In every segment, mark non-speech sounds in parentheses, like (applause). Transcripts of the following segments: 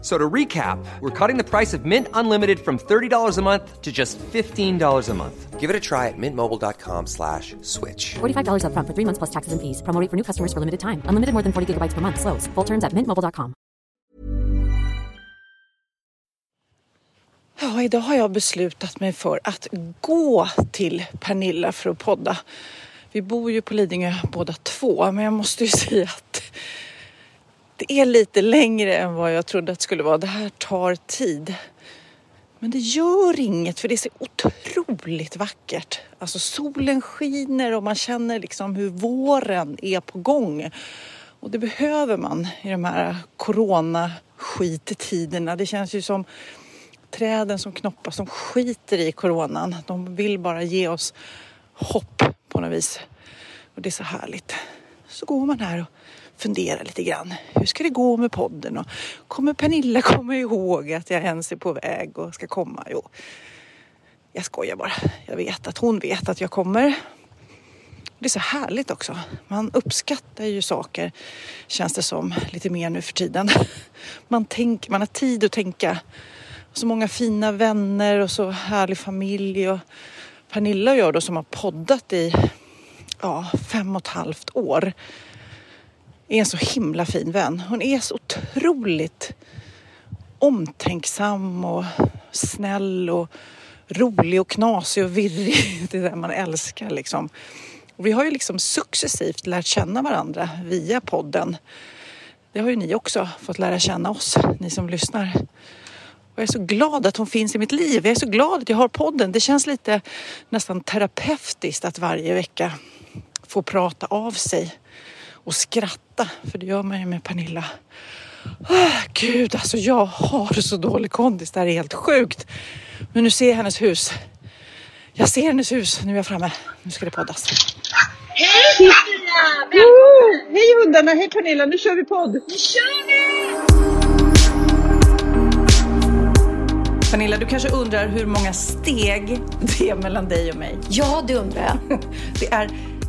So to recap, we're cutting the price of Mint Unlimited from $30 a month to just $15 a month. Give it a try at mintmobile.com slash switch. $45 upfront for three months plus taxes and fees. Promo rate for new customers for limited time. Unlimited more than 40 gigabytes per month. Slows. Full terms at mintmobile.com. Ja, idag har jag beslutat mig för att gå till Pernilla för att podda. Vi bor ju på Lidingö båda två, men jag måste ju (laughs) säga att det är lite längre än vad jag trodde att det skulle vara. Det här tar tid. Men det gör inget för det är så otroligt vackert. Alltså solen skiner och man känner liksom hur våren är på gång. Och det behöver man i de här coronaskittiderna. Det känns ju som träden som knoppas, de skiter i coronan. De vill bara ge oss hopp på något vis. Och det är så härligt. Så går man här och fundera lite grann. Hur ska det gå med podden? Och kommer Pernilla (laughs) komma ihåg att jag ens är på väg och ska komma? Jo, jag skojar bara. Jag vet att hon vet att jag kommer. Det är så härligt också. Man uppskattar ju saker, känns det som, lite mer nu för tiden. (laughs) Man, tänk, man har tid att tänka. Så många fina vänner och så härlig familj. Och Pernilla och jag då som har poddat i ja, fem och ett halvt år är en så himla fin vän. Hon är så otroligt omtänksam och snäll och rolig och knasig och virrig. (laughs) Det är det man älskar liksom. Och vi har ju liksom successivt lärt känna varandra via podden. Det har ju ni också fått lära känna oss, ni som lyssnar. Och jag är så glad att hon finns i mitt liv. Jag är så glad att jag har podden. Det känns lite nästan terapeutiskt att varje vecka få prata av sig och skratta, för det gör man ju med Pernilla. Oh, Gud, alltså jag har så dålig kondis. Det här är helt sjukt. Men nu ser jag hennes hus. Jag ser hennes hus. Nu är jag framme. Nu ska det poddas. Hej Kristina! Oh, hej hundarna! Hej Pernilla! Nu kör vi podd! Nu kör vi! Pernilla, du kanske undrar hur många steg det är mellan dig och mig? Ja, det undrar jag. (laughs) Det är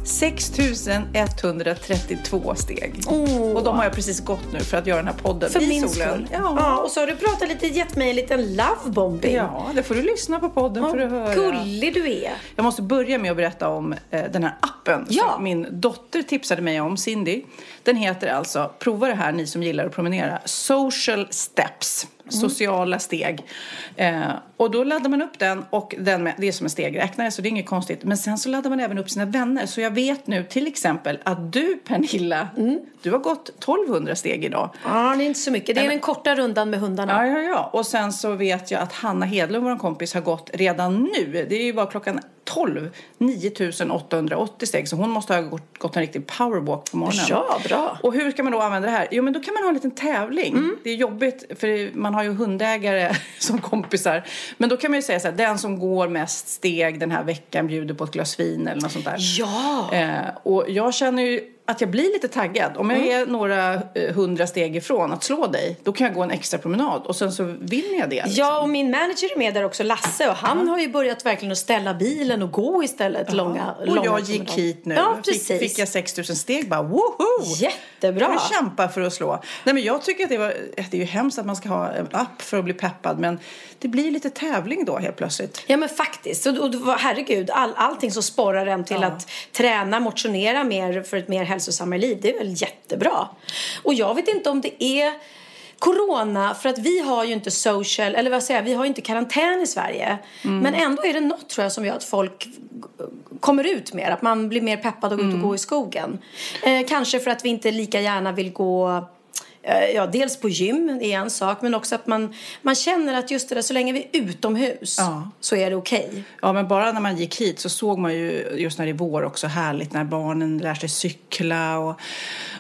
6132 steg. Oh. Och de har jag precis gått nu för att göra den här podden För i min solen. skull. Ja. och så har du pratat lite, gett mig en liten lovebombing. Ja, det får du lyssna på podden för att höra. Gullig du är. Jag måste börja med att berätta om eh, den här appen Ja. som min dotter tipsade mig om, Cindy. Den heter alltså, prova det här ni som gillar att promenera, Social Steps. Sociala steg. Eh, och då laddar man upp den och den med, det är som en stegräknare så det är inget konstigt. Men sen så laddar man även upp sina vänner. Så jag vet nu till exempel att du Pernilla, du har gått 1200 steg idag. Ja, det är inte så mycket. Det är den korta rundan med hundarna. Ja, ja, ja. Och sen så vet jag att Hanna Hedlund, vår kompis, har gått redan nu. Det är ju bara klockan 12, 9880 steg. Så hon måste ha gått, gått en riktig powerwalk på morgonen. Ja, bra. Och hur ska man då använda det här? Jo, men då kan man ha en liten tävling. Mm. Det är jobbigt, för man har ju hundägare (laughs) som kompisar. Men då kan man ju säga så här, den som går mest steg den här veckan bjuder på ett glas vin eller något sånt där. Ja. Eh, och jag känner ju att jag blir lite taggad. Om jag Mm. är några eh, hundra steg ifrån att slå dig, då kan jag gå en extra promenad och sen så vinner jag det. liksom. Ja, och min manager är med där också, Lasse. Och han har ju börjat verkligen att ställa bilen och gå istället långa, och långa jag gick hit nu. Ja, fick, precis. fick jag 6000 steg bara, woho! Jättebra. Jag kämpar för att slå. Nej, men jag tycker att det, var, det är ju hemskt att man ska ha en app för att bli peppad, men det blir lite tävling då helt plötsligt. Ja men faktiskt. Och, och, och herregud, all, allting som sporrar en till Ja. att träna, motionera mer för ett mer hälsosammare liv. Det är väl jättebra. Och jag vet inte om det är Corona, för att vi har ju inte social, eller vad säger vi har ju inte karantän i Sverige. Men ändå är det något tror jag som gör att folk kommer ut mer, att man blir mer peppad att gå ut och gå i skogen. Eh, kanske för att vi inte lika gärna vill gå ja, dels på gym är en sak, men också att man, man känner att just det där, så länge vi är utomhus Ja. så är det okej. Ja, men bara när man gick hit så såg man ju just när det är vår också härligt när barnen lär sig cykla och,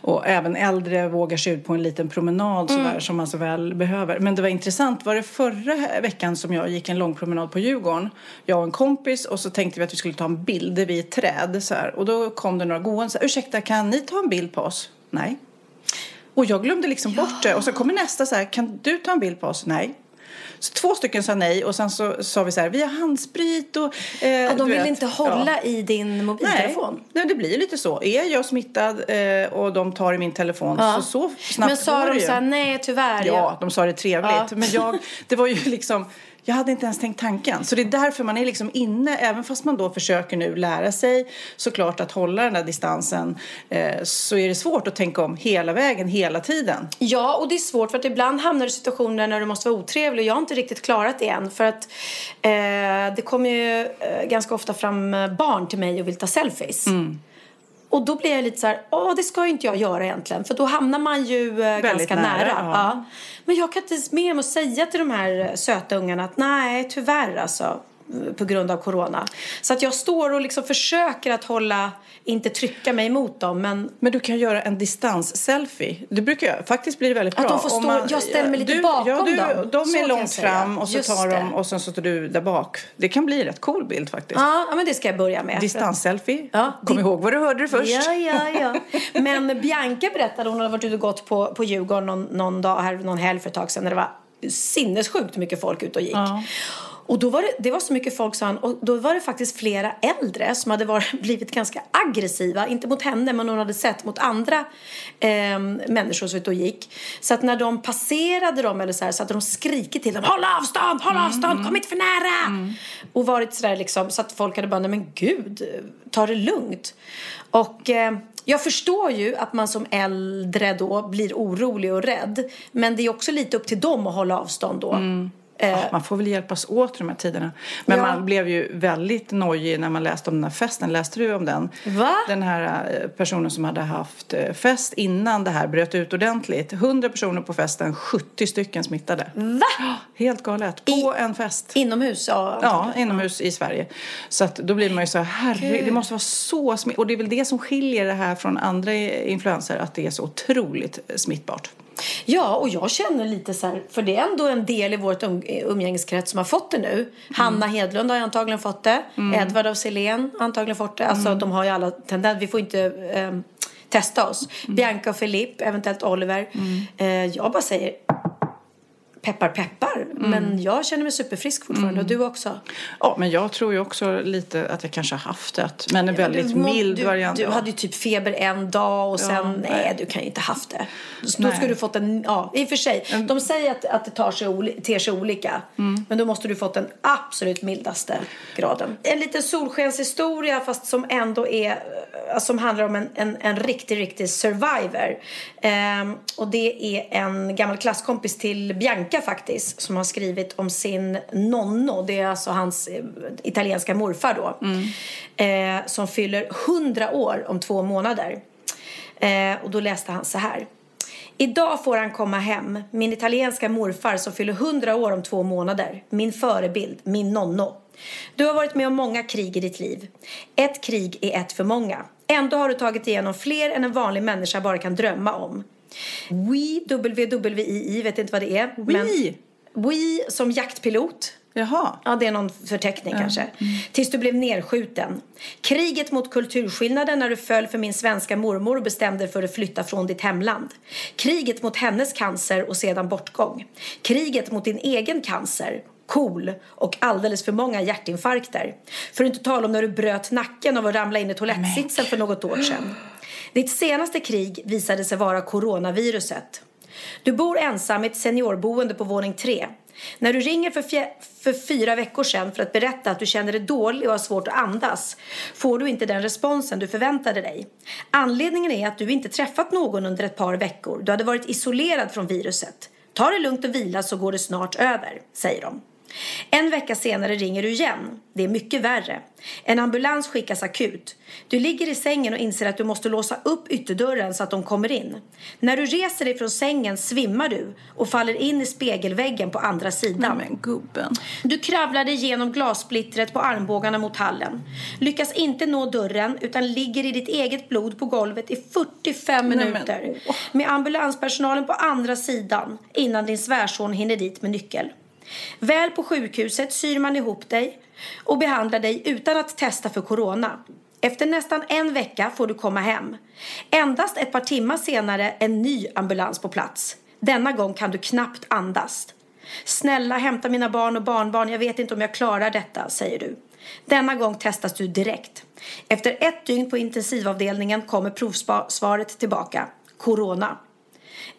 och även äldre vågar sig ut på en liten promenad sådär, som man så väl behöver. Men det var intressant, var det förra veckan som jag gick en lång promenad på Djurgården, jag och en kompis och så tänkte vi att vi skulle ta en bild vid ett träd så här. och då kom det några gående så här, ursäkta kan ni ta en bild på oss? Nej. Och jag glömde liksom bort det. Och så kommer nästa så här, kan du ta en bild på oss? Nej. Så två stycken sa nej och sen så sa vi så här, vi har handsprit och... Eh, Ja, de vill vet. inte hålla Ja. i din Nej. mobiltelefon. Nej, det blir lite så. Är jag smittad eh, och de tar i min telefon så så snabbt Men sa de ju. så här, nej tyvärr. Ja, de sa det trevligt. Ja. Men jag, det var ju (laughs) liksom, jag hade inte ens tänkt tanken. Så det är därför man är liksom inne, även fast man då försöker nu lära sig såklart att hålla den där distansen, eh, så är det svårt att tänka om hela vägen, hela tiden. Ja, och det är svårt för att ibland hamnar du i situationer när du måste vara otrevlig och jag har inte riktigt klarat det än för att eh, det kommer ju eh, ganska ofta fram eh, barn till mig och vill ta selfies. Mm. Och då blir jag lite så här, åh det ska inte jag göra egentligen för då hamnar man ju eh, ganska nära. nära, ja. Men jag kan inte med mig att säga till de här eh, söta ungarna att nej tyvärr alltså på grund av corona. Så att jag står och liksom försöker att hålla, inte trycka mig emot dem men Men du kan göra en distans-selfie. Det brukar jag. Faktiskt blir det väldigt Att bra. de får stå- jag ställer mig lite du, bakom ja, du, dem. De är långt fram och så Just tar de det. och sen så står du där bak. Det kan bli en rätt cool bild faktiskt. ja, men det ska jag börja med. Distans-selfie. Ja, Kom di- ihåg vad du hörde det först. Ja, ja, ja. (laughs) Men Bianca berättade, hon hade varit ute och gått på, på Djurgården någon, någon dag här, någon helg för ett tag sedan när det var sinnessjukt mycket folk ute och gick. Ja. Och då var det, det var så mycket folk sa han, och då var det faktiskt flera äldre som hade varit, (laughs) blivit ganska aggressiva, inte mot henne men hon hade sett mot andra eh, människor som ute och gick. Så att när de passerade dem eller så här så hade de skrikit till dem, håll avstånd, håll avstånd, kom inte för nära! Och varit sådär liksom, så att folk hade bara, nej men gud, ta det lugnt. Och eh, jag förstår ju att man som äldre då blir orolig och rädd. Men det är också lite upp till dem att hålla avstånd då. Eh, Man får väl hjälpas åt i de här tiderna. Men Ja. man blev ju väldigt nojig när man läste om den här festen. Läste du om den? Va? Den här eh, personen som hade haft eh, fest innan det här bröt ut ordentligt. 100 personer på festen, 70 stycken smittade. Va? Helt galet. På en fest. Inomhus? Ja, Ja, inomhus i Sverige. Så att då blir man ju så här, herre, det måste vara så smitt. Och det är väl det som skiljer det här från andra influenser, att det är så otroligt smittbart. Ja, och jag känner lite så här, för det är ändå en del i vårt um, umgängeskrets som har fått det nu. Hanna Hedlund har ju antagligen fått det. Edvard av Silén har antagligen fått det. Alltså de har ju alla tendenser. Vi får inte ehm, testa oss. Bianca och Filip, eventuellt Oliver. Eh, jag bara säger peppar peppar. Men jag känner mig superfrisk fortfarande och du också. Ja, men jag tror ju också lite att jag kanske har haft det. Men en väldigt Du mild du, variant. Du ja. hade ju typ feber en dag och sen, Ja, nej. nej. du kan ju inte haft det. Så. Då skulle du fått en, ja i och för sig. De säger att, att det tar sig, ter sig olika. Mm. Men då måste du fått den absolut mildaste graden. En liten solskenshistoria fast som ändå är, eh, som handlar om en, en, en riktig, riktig survivor. Ehm, och det är en gammal klasskompis till Bianca faktiskt som har skrivit om sin nonno. Det är alltså hans eh, italienska morfar då. Eh, som fyller 100 år om två månader. Eh, och då läste han så här. Idag får han komma hem, min italienska morfar som fyller 100 år om två månader. Min förebild, min nonno. Du har varit med om många krig i ditt liv. Ett krig är ett för många. Ändå har du tagit igenom fler än en vanlig människa bara kan drömma om. We, WWII, vet inte vad det är. We? we som jaktpilot. Jaha. Ja, det är någon förteckning kanske. Tills du blev nedskjuten. Kriget mot kulturskillnaden när du föll för min svenska mormor och bestämde dig för att flytta från ditt hemland. Kriget mot hennes cancer och sedan bortgång. Kriget mot din egen cancer. Cool och alldeles för många hjärtinfarkter. För att inte tala om när du bröt nacken av att ramla in i toalettsitsen för något år sedan. Ditt senaste krig visade sig vara coronaviruset. Du bor ensam i ett seniorboende på våning tre. När du ringer för, för fyra veckor sedan för att berätta att du känner dig dålig och har svårt att andas får du inte den responsen du förväntade dig. Anledningen är att du inte träffat någon under ett par veckor. Du hade varit isolerad från viruset. Ta det lugnt och vila så går det snart över, säger de. En vecka senare ringer du igen. Det är mycket värre. En ambulans skickas akut. Du ligger i sängen och inser att du måste låsa upp ytterdörren så att de kommer in. När du reser dig från sängen svimmar du och faller in i spegelväggen på andra sidan. Men gubben. Du kravlar dig igenom glassplittret på armbågarna mot hallen. Lyckas inte nå dörren utan ligger i ditt eget blod på golvet i 45 Nej, men, minuter. Med ambulanspersonalen på andra sidan innan din svärson hinner dit med nyckel. Väl på sjukhuset syr man ihop dig och behandlar dig utan att testa för corona. Efter nästan en vecka får du komma hem. Endast ett par timmar senare en ny ambulans på plats. Denna gång kan du knappt andas. Snälla hämta mina barn och barnbarn, jag vet inte om jag klarar detta, säger du. Denna gång testas du direkt. Efter ett dygn på intensivavdelningen kommer provsvaret tillbaka. Corona.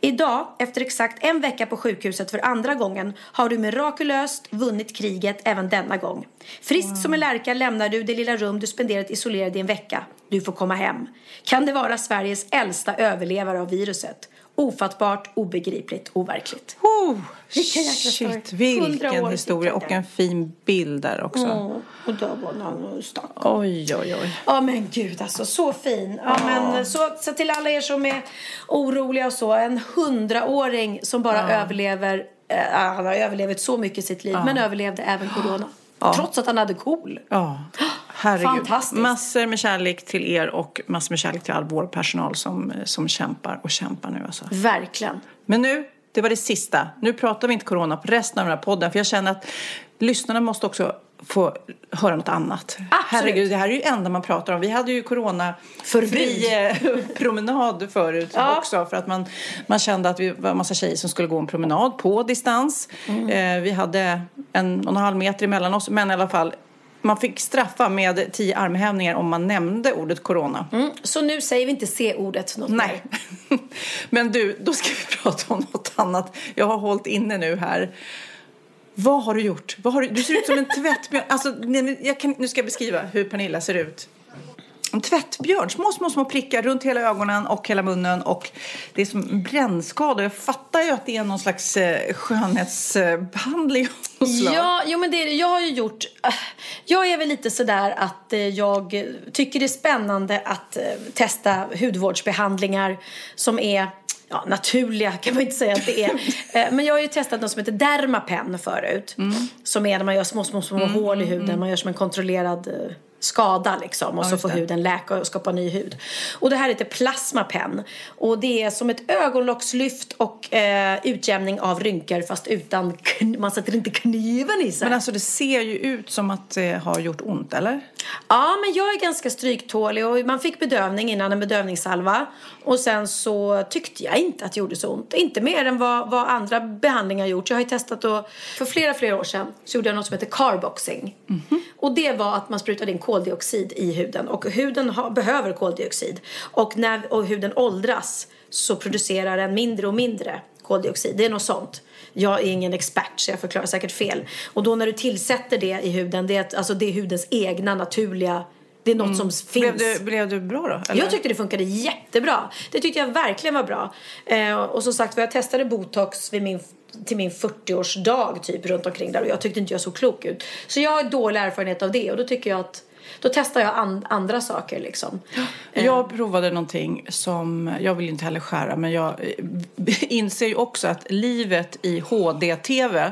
Idag, efter exakt en vecka på sjukhuset för andra gången, har du mirakulöst vunnit kriget även denna gång. Frisk som en lärka lämnar du det lilla rum du spenderat isolerad i en vecka. Du får komma hem. Kan det vara Sveriges äldsta överlevare av viruset? Ofattbart, obegripligt, overkligt. Oh, Vilken jäkla shit, vilken 100 år historia. Och en fin bild där också. Mm, och då var någon stack. Oj, oj, oj. Ja men gud alltså, så fin. Ja, men, så, så till alla er som är oroliga och så. En hundraåring som bara överlever, eh, han har överlevt så mycket i sitt liv. Men överlevde även corona. Trots att han hade KOL. Ja, herregud. Fantastiskt. Massor med kärlek till er och massor med kärlek till all vår personal som, som kämpar och kämpar nu alltså. Verkligen. Men nu, det var det sista. Nu pratar vi inte corona på resten av den här podden. För jag känner att lyssnarna måste också få höra något annat. Herregud, det här är ju det enda man pratar om. Vi hade ju corona-fri eh, (laughs) promenad förut Ja. också. För att man, man kände att vi var en massa tjejer som skulle gå en promenad på distans. Mm. Eh, vi hade en och en halv meter emellan oss. Men i alla fall, man fick straffa med tio armhävningar om man nämnde ordet corona. Mm. Så nu säger vi inte C-ordet något Nej. mer. (laughs) Men du, då ska vi (laughs) prata om något annat. Jag har hållit inne nu här. Vad har du gjort? Vad har du, du ser ut som en tvättbjörn. Alltså, nej, jag kan, nu ska jag beskriva hur Pernilla ser ut. Tvättbjörn, små, små, små prickar runt hela ögonen och hela munnen. Och det är som en brännskada. Jag fattar ju att det är någon slags eh, skönhetsbehandling. Ja, jo men det är. Jag har ju gjort... äh, Jag är väl lite sådär att eh, jag tycker det är spännande att eh, testa hudvårdsbehandlingar som är ja, naturliga kan man inte säga att det är. (laughs) Eh, Men jag har ju testat något som heter Dermapen förut. Som är när man gör små, små, små hål i huden. Man gör som en kontrollerad skada liksom. Och så just får det. huden läka och skapa ny hud. Och det här heter Plasmapen. Och det är som ett ögonlockslyft och eh, utjämning av rynkor fast utan, man sätter inte kniven i sig. Men alltså det ser ju ut som att det har gjort ont, eller? Ja, men jag är ganska stryktålig och man fick bedövning innan en bedövningssalva. Och sen så tyckte jag inte att det gjorde så ont. Inte mer än vad, vad andra behandlingar gjort. Jag har ju testat och för flera, flera år sedan så gjorde jag något som heter carboxing. Och det var att man sprutade in koldioxid i huden. Och huden ha, behöver koldioxid. Och när och huden åldras så producerar den mindre och mindre koldioxid. Det är något sånt. Jag är ingen expert så jag förklarar säkert fel. Och då när du tillsätter det i huden, det är, ett- alltså det är hudens egna naturliga, det är något som finns. Blev du, blev du bra då? Eller? Jag tyckte det funkade jättebra. Det tyckte jag verkligen var bra. Eh, och som sagt, jag testade botox vid min, till min 40-årsdag typ runt omkring där och jag tyckte inte jag såg klok ut. Så jag har dålig erfarenhet av det och då tycker jag att då testar jag an, andra saker liksom. Jag provade någonting som, jag vill inte heller skära, men jag eh, inser ju också att livet i HD-TV eh,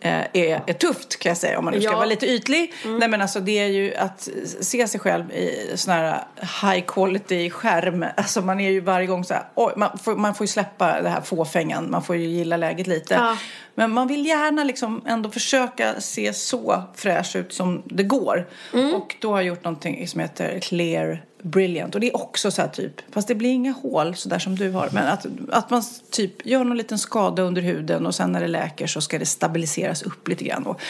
är, är tufft kan jag säga om man nu ska Ja. vara lite ytlig. Nej men alltså det är ju att se sig själv i sån här high quality skärm. Alltså man är ju varje gång så här, oj, man, får, man får ju släppa det här fåfängan, man får ju gilla läget lite. Ja. Men man vill gärna liksom ändå försöka se så fräsch ut som det går. Och då har jag gjort någonting som heter Clear Brilliant. Och det är också så här typ, fast det blir inga hål så där som du har. Men att, att man typ gör någon liten skada under huden och sen när det läker så ska det stabiliseras upp lite grann. Och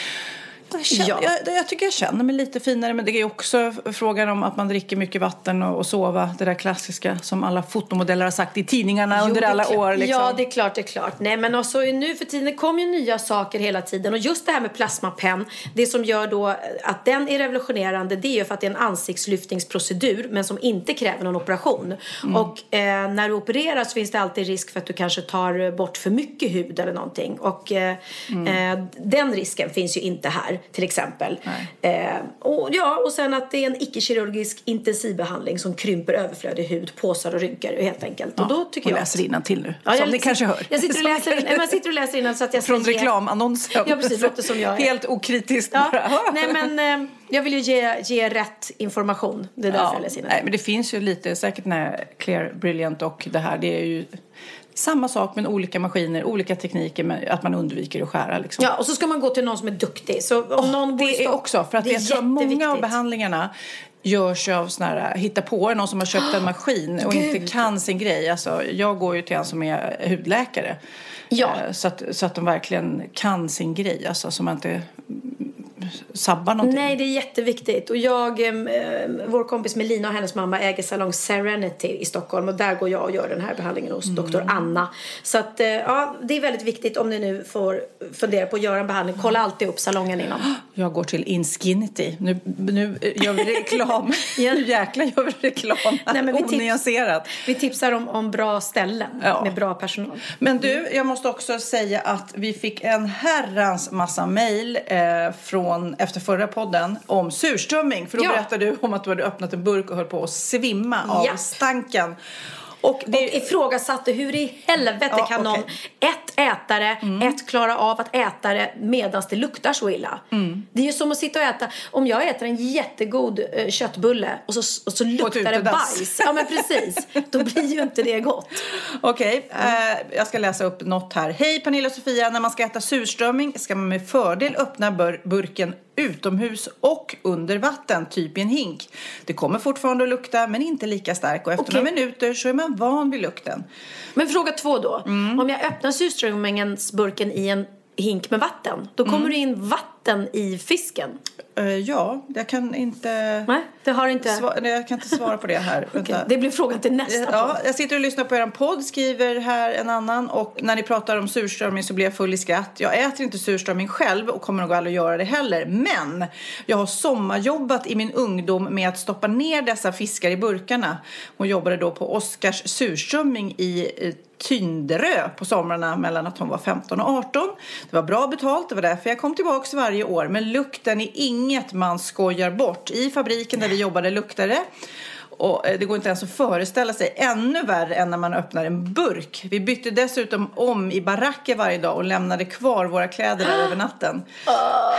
jag, känner, Ja. jag, jag tycker jag känner mig lite finare men det är också frågan om att man dricker mycket vatten och, och sova. Det där klassiska som alla fotomodeller har sagt i tidningarna Jo, under alla klart. år. Liksom. Ja, det är klart, det är klart. Nej, men alltså, nu för tiden kommer ju nya saker hela tiden. Och just det här med plasmapenn, det som gör då att den är revolutionerande, det är ju för att det är en ansiktslyftningsprocedur, men som inte kräver någon operation. Mm. Och eh, när du opererar så finns det alltid risk för att du kanske tar bort för mycket hud eller någonting. Och eh, Mm. eh, den risken finns ju inte här, till exempel. Eh, och, ja, och sen att det är en icke-kirurgisk intensivbehandling som krymper överflödig hud, påsar och rynkor helt enkelt. och då tycker och jag läser till nu, Ja, som jag ni kanske hör. Jag sitter och läser, nej, men (laughs) jag sitter och läser innan så att jag Från reklamannonsen. Ja, precis. Låter som jag är. Helt okritiskt Ja, bara. (laughs) nej men eh, jag vill ju ge, ge rätt information. Det är därför jag läser nej, innan. men det finns ju lite, säkert när Clear Brilliant och det här, det är ju samma sak men olika maskiner, olika tekniker, men att man undviker att skära liksom. Ja, och så ska man gå till någon som är duktig. Så om någon bor i det är också, för att det är jag tror många av behandlingarna görs av såna här hittapåare, någon som har köpt en (gasps) maskin och inte kan sin grej. Alltså, jag går ju till en som är hudläkare. Ja. Eh, Så, att, så att de verkligen kan sin grej, alltså så man inte sabbar någonting. Nej, det är jätteviktigt. Och jag, eh, vår kompis Melina och hennes mamma äger salong Serenity i Stockholm och där går jag och gör den här behandlingen hos doktor Anna. Så att, eh, ja, det är väldigt viktigt om ni nu får fundera på att göra en behandling. Kolla alltid upp salongen innan. (gasps) Jag går till Inskinity. Nu, nu gör vi reklam. (laughs) Ja. Nu jäklar gör vi reklam. Nej, men vi tips- Onyanserat. Vi tipsar om, om bra ställen Ja. med bra personal. Men du, jag måste också säga att vi fick en herrans massa mejl eh, från efter förra podden om surströmming. För då Ja. berättade du om att du hade öppnat en burk och höll på att svimma av Ja. stanken. Och det, Och ifrågasatte hur i helvete Ja, kan någon okej. Mm. ett äta det, ett klara av att äta det medan det luktar så illa. Mm. Det är ju som att sitta och äta, om jag äter en jättegod eh, köttbulle och så, och så luktar det bajs. Ja men precis, då blir ju inte det gott. Okej, eh, jag ska läsa upp något här. Hej Pernilla och Sofia, när man ska äta surströmming ska man med fördel öppna bur- burken utomhus och under vatten, typ i en hink. Det kommer fortfarande att lukta, men inte lika stark och efter Okej. några minuter så är man van vid lukten. Men fråga två då. Mm. Om jag öppnar surströmmingsburken i en hink med vatten, då kommer Mm. det in vatten i fisken. Eh, ja, jag kan inte... Nej, det har inte... Sva- nej, jag kan inte svara på det här. (laughs) Vänta. det blir frågan till nästa Ja, podd. jag sitter och lyssnar på er podd, skriver här en annan. Och när ni pratar om surströmming så blir jag full i skratt. Jag äter inte surströmming själv och kommer nog aldrig att göra det heller. Men jag har sommarjobbat i min ungdom med att stoppa ner dessa fiskar i burkarna. Hon jobbade då på Oskars surströmming i eh, Tynderö på somrarna mellan att hon var 15 och 18. Det var bra betalt, det var därför jag kom tillbaks varje år. Men lukten är inget man skojar bort. I fabriken där vi jobbade luktade det. Och eh, det går inte ens att föreställa sig. Ännu värre än när man öppnar en burk. Vi bytte dessutom om i baracker varje dag och lämnade kvar våra kläder där över natten.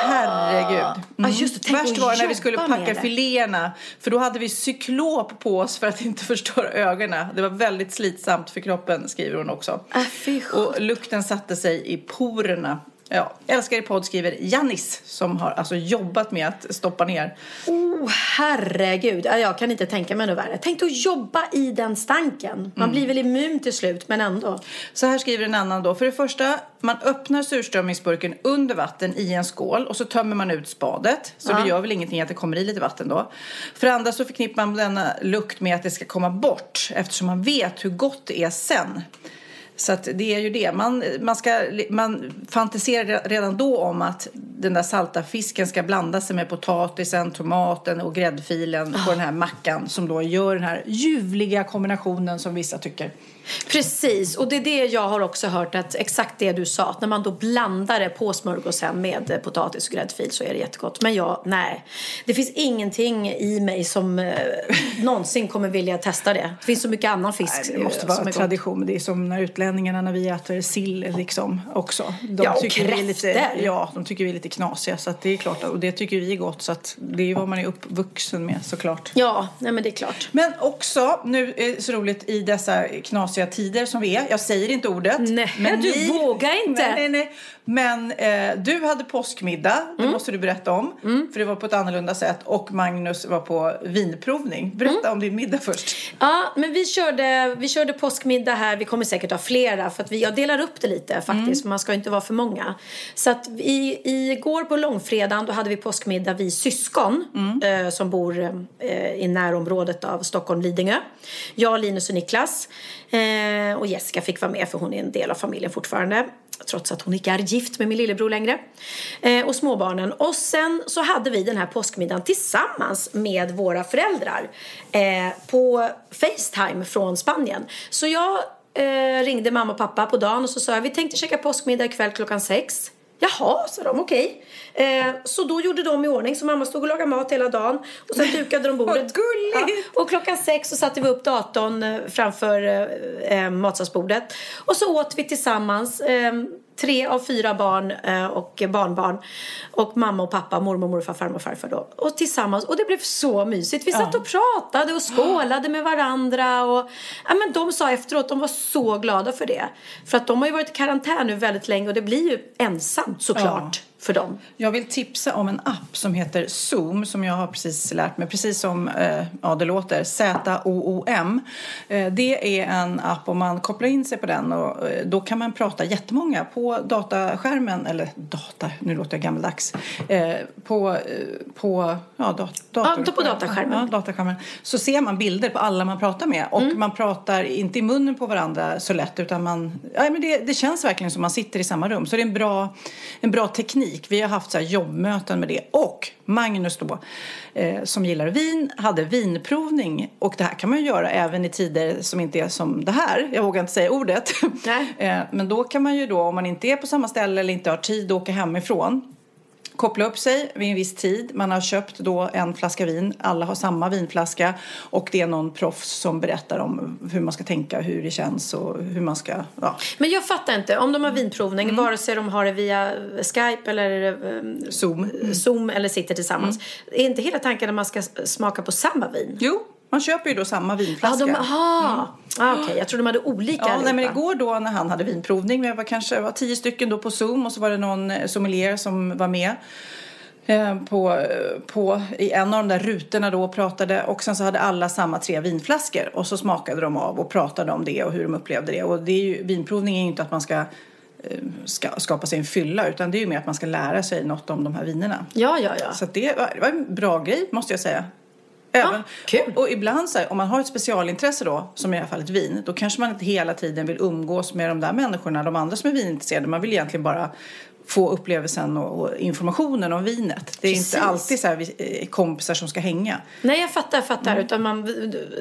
Herregud. Ja, just det. Tänk Värst var när vi skulle packa filéerna. För då hade vi cyklop på oss för att inte (laughs) förstöra ögonen. Det var väldigt slitsamt för kroppen, skriver hon också. Sjutton. och lukten satte sig i porerna. Ja, älskar i podd skriver Jannis som har alltså jobbat med att stoppa ner. Oh, herregud. Ja, Jag kan inte tänka mig något värre. Tänk att jobba i den stanken. Man Mm. blir väl immun till slut, men ändå. Så här skriver en annan då. För det första, man öppnar surströmmingsburken under vatten i en skål och så tömmer man ut spadet. Så det gör väl ingenting att det kommer i lite vatten då. För det andra så förknippar man denna lukt med att det ska komma bort eftersom man vet hur gott det är sen. Så det är ju det. Man, man, ska, man fantiserar redan då om att den där salta fisken ska blanda sig med potatisen, tomaten och gräddfilen på den här mackan som då gör den här ljuvliga kombinationen som vissa tycker. Precis, och det är det jag har också hört att exakt det du sa, att när man då blandar det på smörgåsen med potatis och gräddfil så är det jättegott. Men jag, nej. Det finns ingenting i mig som eh, (laughs) någonsin kommer vilja testa det. Det finns så mycket annan fisk Nej, det måste vara en gott. tradition. Det är som när utlänningarna när vi äter sill liksom också. De Ja, och tycker vi är lite. Ja, de tycker vi är lite knasiga. Så det är klart, och det tycker vi är gott. Så att det är vad man är uppvuxen med såklart. Ja, nej men det är klart. Men också, nu är det så roligt i dessa knasiga knasiga tider som vi är. Jag säger inte ordet. Nej, du vågar inte. Nej, nej, nej. Men eh, du hade påskmiddag, det Mm. måste du berätta om. För det var på ett annorlunda sätt. Och Magnus var på vinprovning. Berätta Mm. om din middag först. Ja, men vi körde, vi körde påskmiddag här. Vi kommer säkert ha flera för att vi, jag delar upp det lite faktiskt. För man ska inte vara för många. Så att i, igår på långfredagen då hade vi påskmiddag vi syskon eh, som bor eh, i närområdet av Stockholm, Lidingö. Jag, Linus och Niklas. Eh, och Jessica fick vara med för hon är en del av familjen fortfarande. Trots att hon inte är gift med min lillebror längre. Eh, och småbarnen. Och sen så hade vi den här påskmiddagen tillsammans med våra föräldrar. Eh, på Facetime från Spanien. Så jag eh, ringde mamma och pappa på dagen och så sa jag vi tänkte käka påskmiddag ikväll klockan sex. Jaha, sa de, okej. Eh, så då gjorde de i ordning, så mamma stod och lagade mat hela dagen. Och sen dukade de bordet. (laughs) Vad gulligt! Ja, och klockan sex så satte vi upp datorn eh, framför eh, eh, matsalsbordet. Och så åt vi tillsammans. Eh, tre av fyra barn eh, och barnbarn. Och mamma och pappa, mormor, morfar, farmor och farfar då. Och tillsammans. Och det blev så mysigt. Vi satt och pratade och skålade med varandra. Och, ja, men de sa efteråt, de var så glada för det. För att de har ju varit i karantän nu väldigt länge och det blir ju ensamt såklart för dem. Jag vill tipsa om en app som heter Zoom som jag har precis lärt mig, precis som eh, ja, det låter, Z-O-O-M. Eh, det är en app om man kopplar in sig på den och eh, då kan man prata jättemånga på dataskärmen, eller data, nu låter jag gammaldags, på, på, ja, dat- dator, Ja, på dataskärmen. Ja, dataskärmen. Så ser man bilder på alla man pratar med och man pratar inte i munnen på varandra så lätt utan man, ja, men det, det känns verkligen som man sitter i samma rum. Så det är en bra, en bra teknik. Vi har haft så jobbmöten med det. Och Magnus då, eh, som gillar vin, hade vinprovning. Och det här kan man ju göra även i tider som inte är som det här. Jag vågar inte säga ordet. (laughs) Eh, men då kan man ju då, om man inte är på samma ställe eller inte har tid att åka hemifrån koppla upp sig vid en viss tid. Man har köpt då en flaska vin. Alla har samma vinflaska. Och det är någon proffs som berättar om hur man ska tänka, hur det känns och hur man ska... Ja. Men jag fattar inte, om de har vinprovning, Mm. vare sig de har det via Skype eller eh, Zoom. Zoom eller sitter tillsammans. Mm. Är inte hela tanken att man ska smaka på samma vin? Jo, man köper ju då samma Ja, vinflaska. de, aha. Ah, Okej, jag tror de hade olika Ja, nej, men igår då när han hade vinprovning, vi var kanske var tio stycken då på Zoom och så var det någon eh, sommelier som var med. eh, På, på, I en av de där rutorna då och pratade och sen så hade alla samma tre vinflaskor och så smakade de av och pratade om det och hur de upplevde det. Och det är ju, vinprovning är ju inte att man ska, eh, ska skapa sig en fylla utan det är ju mer att man ska lära sig något om de här vinerna. Ja, ja, ja. Så det, var, det var en bra grej måste jag säga. Även, kul. Och, och ibland så här, om man har ett specialintresse då, som i det här fallet vin, då kanske man inte hela tiden vill umgås med de där människorna, de andra som är vinintresserade. Man vill egentligen bara få upplevelsen och, och informationen om vinet. Det är Precis. inte alltid så vi- eh, kompisar som ska hänga. Nej, jag fattar, jag fattar. Utan man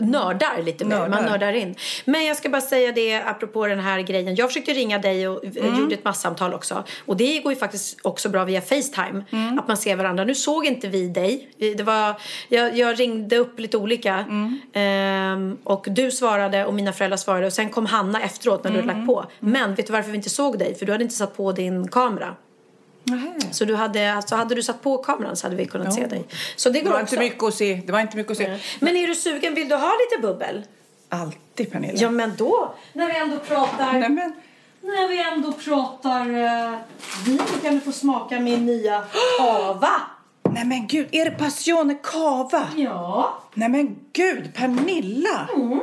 nördar lite mer. Man Mm. Nördar. nördar in. Men jag ska bara säga det apropå den här grejen. Jag försökte ringa dig och Mm. gjorde ett massamtal också. Och det går ju faktiskt också bra via Facetime. Mm. Att man ser varandra. Nu såg inte vi dig. Det var, jag, jag ringde upp lite olika. Mm. Ehm, och du svarade och mina föräldrar svarade. Och sen kom Hanna efteråt när du Mm. hade lagt på. Men vet du varför vi inte såg dig? För du hade inte satt på din kamera. Så du hade, alltså hade du satt på kameran så hade vi kunnat se dig. Så det Det går var också. inte mycket att se. Det var inte mycket att se. Men är du sugen? Vill du ha lite bubbel? Alltid Pernilla. Ja, men då, när vi ändå pratar, Nej, men, när vi ändå pratar uh, vin kan du få smaka min nya cava. nej men gud, är det Passione Cava? Ja. Nej men gud, Pernilla! Mm.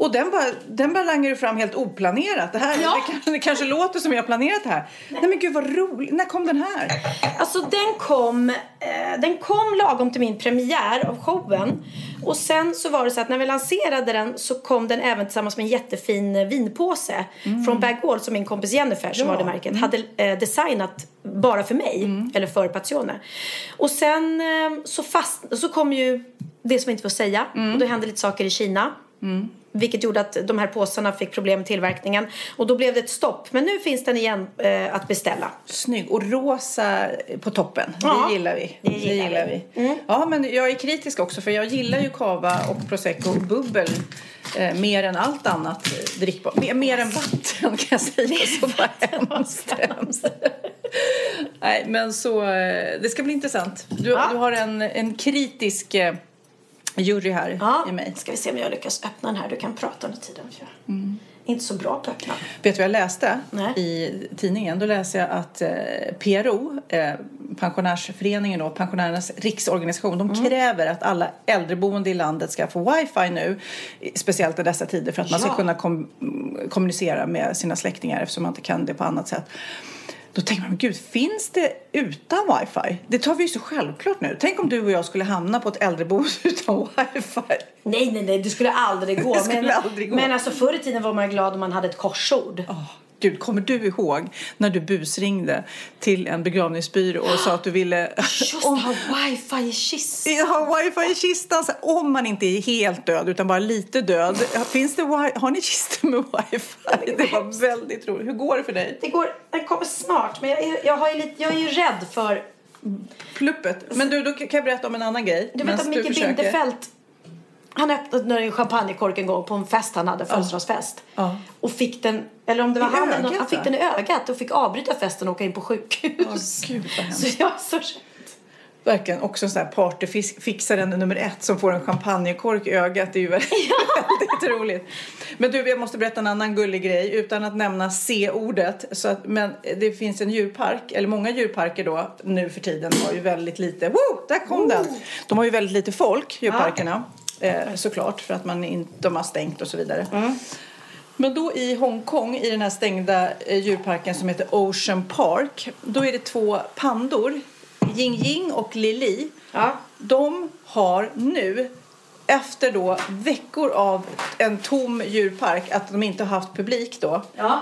Och den bara, den bara langar du fram helt oplanerat. Det, här, Ja. det, kanske, det kanske låter som jag planerat här. Nej. men gud vad roligt. När kom den här? Alltså den kom, eh, den kom lagom till min premiär av showen. Och sen så var det så att när vi lanserade den så kom den även tillsammans med en jättefin vinpåse från Bag Wall som min kompis Jennifer som Ja. har det märket hade eh, designat bara för mig eller för Pazione. Och sen eh, så, fast, så kom ju det som inte får säga och då hände lite saker i Kina. Vilket gjorde att de här påsarna fick problem med tillverkningen. Och då blev det ett stopp. Men nu finns den igen eh, att beställa. Snygg. Och rosa på toppen. Ja, det gillar vi. det gillar vi. Mm. Ja, men jag är kritisk också för jag gillar ju cava och prosecco och bubbel eh, mer än allt annat drickbart. Mer, mer än vatten kan jag säga. så bara hemskt, hemskt. Nej, men så eh, det ska bli intressant. Du, Ja. du har en, en kritisk eh, jury här Ja, i mig. ska vi se om jag lyckas öppna den här. Du kan prata under tiden. tror jag. inte så bra på att öppna. Vet du vad jag läste Nej. i tidningen? Då läste jag att eh, PRO, eh, pensionärsföreningen då, pensionärernas riksorganisation, de Mm. kräver att alla äldreboende i landet ska få wifi nu, speciellt i dessa tider för att man ska kunna kom, mm, kommunicera med sina släktingar eftersom man inte kan det på annat sätt. Då tänker man, gud, finns det utan wifi? Det tar vi ju så självklart nu. Tänk om du och jag skulle hamna på ett äldreboende (laughs) utan wifi. Nej, nej, nej, det skulle aldrig gå. Det skulle men, aldrig gå. men alltså förr i tiden var man glad om man hade ett korsord. Åh, Gud, kommer du ihåg när du busringde till en begravningsbyrå och sa att du ville... Just om, ha wifi i kistan. har wifi i kistan, om man inte är helt död utan bara lite död. Finns det, har ni kistor med wifi? Det var väldigt roligt. Hur går det för dig? Det går, den kommer snart, men jag, är- jag, har ju lite, jag är ju rädd för... Pluppet. Men du, då kan jag berätta om en annan grej. Du vet att Micke. Bindefeld han öppnade en champagnekork en gång på en fest han hade, födelsedagsfest. Ja. Och fick den, eller om det var I han, eller någon, ögat, han fick den i ögat och fick avbryta festen och åka in på sjukhus. Åh, Gud, så jag är så rädd. Verkligen också en sån här partyfixaren nummer ett som får en champagnekork i ögat. Det är ju (laughs) väldigt, roligt. Men du, jag måste berätta en annan gullig grej utan att nämna C-ordet. Så att, men det finns en djurpark, eller många djurparker då nu för tiden har ju väldigt lite, woo, där kom den! De har ju väldigt lite folk, djurparkerna. Eh, såklart, för att man inte, de har stängt och så vidare. Men då i Hongkong, i den här stängda eh, djurparken som heter Ocean Park, då är det två pandor, Ying Ying och Lili. Ja. De har nu, efter då veckor av en tom djurpark, att de inte har haft publik då, Ja.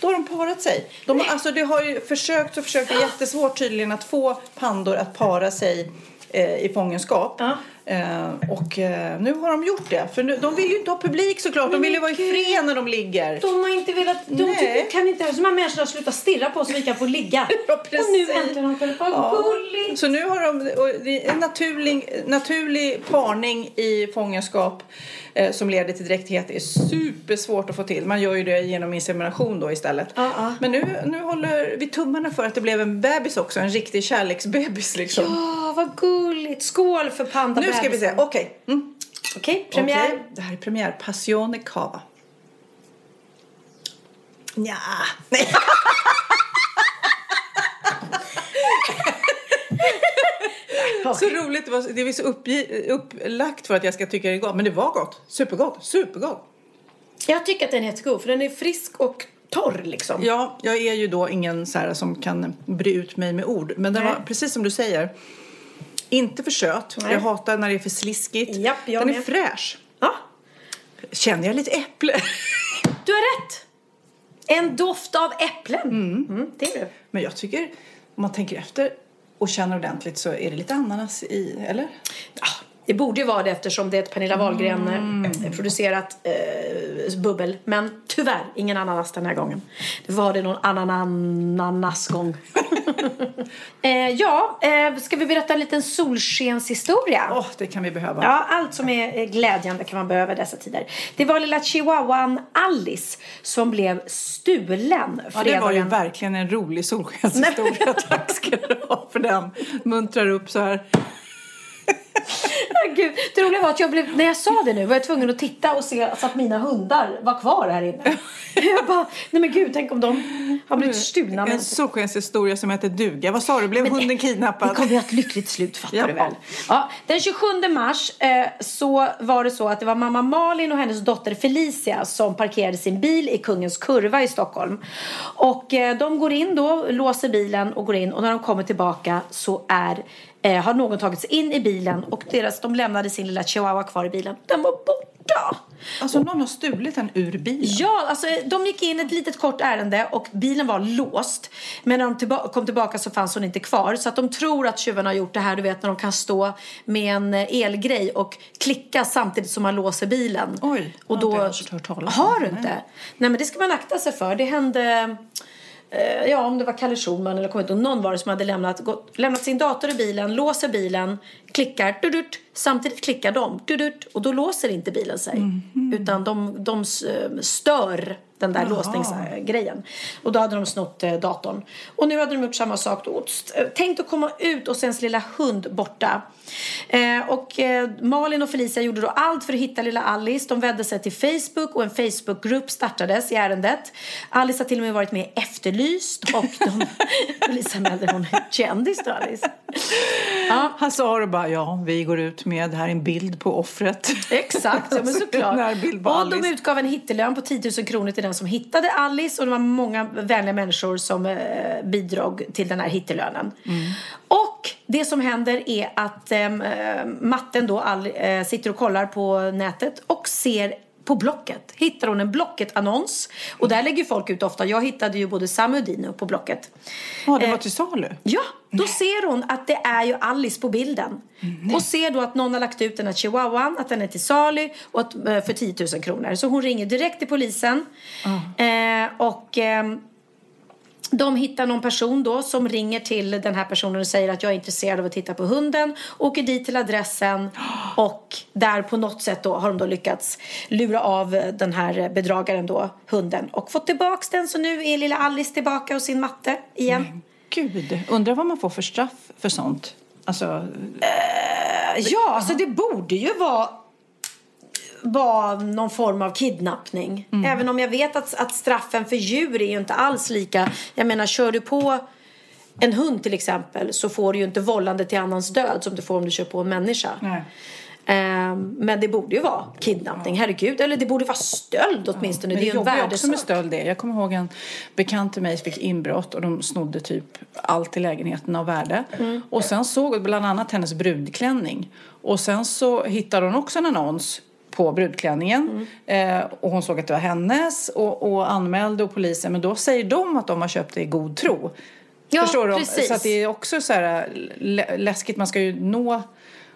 då har de parat sig. De, har- alltså, det har ju försökt och försökt, det är jättesvårt tydligen att få pandor att para sig eh, i fångenskap. Ja. Eh, och eh, nu har de gjort det. För nu, de vill ju inte ha publik såklart. De vill ju vara i fred när de ligger. De har inte velat, de Nej. tycker, kan inte, de här människorna sluta stirra på oss så vi kan få ligga. (laughs) Ja, och nu äntligen har de vad gulligt. Så nu har de och det är en naturlig, naturlig parning i fångenskap eh, som leder till dräktighet. Det är supersvårt att få till. Man gör ju det genom insemination då istället. Ja, ja. Men nu, nu håller vi tummarna för att det blev en bebis också. En riktig kärleksbebis liksom. Ja, vad gulligt. Skål för panda nu ska vi se. Okej. Mm. Okej, premiär. Okej, Det här är premiär. Passione Cava. Nja. Nej. (laughs) Så roligt. Det, var, det är så uppgi, upplagt för att jag ska tycka det är gott. Men det var gott. Supergott. Supergott. Jag tycker att den är jättegod för den är frisk och torr liksom. Ja, jag är ju då ingen så här som kan bre ut mig med ord. Men den Nej. var precis som du säger. Inte för söt. Nej. Jag hatar när det är för sliskigt. Japp, jag den är med. fräsch. Ja, Känner jag lite äpple? (laughs) du har rätt. En doft av äpplen. Mm. det är du. Men jag tycker, om man tänker efter och känner ordentligt så är det lite ananas i, eller? Ja, det borde ju vara det eftersom det är ett Pernilla Wahlgren eh, producerat eh, bubbel. Men tyvärr ingen ananas den här gången. Det var det någon annan ananasgång. (laughs) eh, ja, eh, ska vi berätta en liten solskenshistoria? Åh, det kan vi behöva. Ja, allt som är glädjande kan man behöva dessa tider. Det var lilla chihuahuan Alice som blev stulen Ja, det var ju fredagen. verkligen en rolig solskenshistoria. (laughs) Tack ska du ha för den. Muntrar upp så här. (laughs) Gud, det roliga var att jag blev, när jag sa det nu var jag tvungen att titta och se så att mina hundar var kvar här inne. (laughs) Jag bara, nej men gud, tänk om de har blivit stulna. Men En solskenshistoria som heter duga. Vad sa du, blev Men det- hunden det kidnappad? kommer ju ett lyckligt slut fattar Ja. du väl. Ja, den 27 mars eh, så var det så att det var mamma Malin och hennes dotter Felicia som parkerade sin bil i Kungens Kurva i Stockholm. Och eh, de går in då, låser bilen och går in och när de kommer tillbaka så är eh, har någon tagit sig in i bilen och deras, de lämnade sin lilla chihuahua kvar i bilen. Den var borta! Alltså någon har stulit den ur bilen. Ja, alltså de gick in ett litet kort ärende och bilen var låst. Men när de tillba- kom tillbaka så fanns hon inte kvar. Så att de tror att tjuvarna har gjort det här, du vet när de kan stå med en eh, elgrej och klicka samtidigt som man låser bilen. Oj, och då... har inte hört talas om. Har du Nej. inte? Nej men det ska man akta sig för. Det hände... Eh, ja, om det var Kalle Schulman eller kommer inte någon var det som hade lämnat, gått, lämnat sin dator i bilen, låser bilen, klickar, dudut, samtidigt klickar de, dudut, och då låser inte bilen sig. Utan de, de s- stör den där låsningsgrejen. Och då hade de snott eh, datorn. Och nu hade de gjort samma sak då. St- Tänkt att komma ut och se ens lilla hund borta. Eh, och eh, Malin och Felicia gjorde då allt för att hitta lilla Alice. De vände sig till Facebook och en Facebookgrupp startades i ärendet. Alice har till och med varit med i Efterlyst och de (laughs) polisanmälde hon kändis då Alice. Ja, Han sa det bara, ja, vi går ut med, här är en bild på offret. Exakt, ja, men (laughs) såklart. Och de utgav en hittelön på 10 000 kronor till den som hittade Alice och det var många vänliga människor som eh, bidrog till den här hittelönen. Mm. Och det som händer är att eh, matten då all, eh, sitter och kollar på nätet och ser på Blocket hittar hon en Blocket-annons. Och där lägger folk ut ofta. Jag hittade ju både Sam och Dino på Blocket. Ja, det var Eh, till salu. Ja, då ser hon att det är ju Alice på bilden. Och ser då att någon har lagt ut den här chihuahuan, att den är till salu och att, eh, för 10 000 kronor. Så hon ringer direkt till polisen. Eh, och ehm, de hittar någon person då som ringer till den här personen och säger att jag är intresserad av att titta på hunden. Åker dit till adressen och där på något sätt då har de då lyckats lura av den här bedragaren då hunden och fått tillbaks den. Så nu är lilla Alice tillbaka och sin matte igen. Gud, undrar vad man får för straff för sånt. Alltså, Ja, alltså det borde ju vara vara någon form av kidnappning. Även om jag vet att, att straffen för djur är ju inte alls lika. Jag menar, kör du på en hund till exempel så får du ju inte vållande till annans död som du får om du kör på en människa. nej. Ehm, men det borde ju vara kidnappning, herregud. Eller det borde vara stöld åtminstone. Men det är ju en ju också med värdesak. stöld det. Jag kommer ihåg en bekant till mig fick inbrott och de snodde typ allt i lägenheten av värde. Mm. Och sen såg bland annat hennes brudklänning. Och sen så hittade hon också en annons på brudklänningen. Mm. Eh, och hon såg att det var hennes och, och anmälde och polisen. Men då säger de att de har köpt det i god tro. Ja, Förstår du? precis. Så att det är också så här lä- läskigt. Man ska ju nå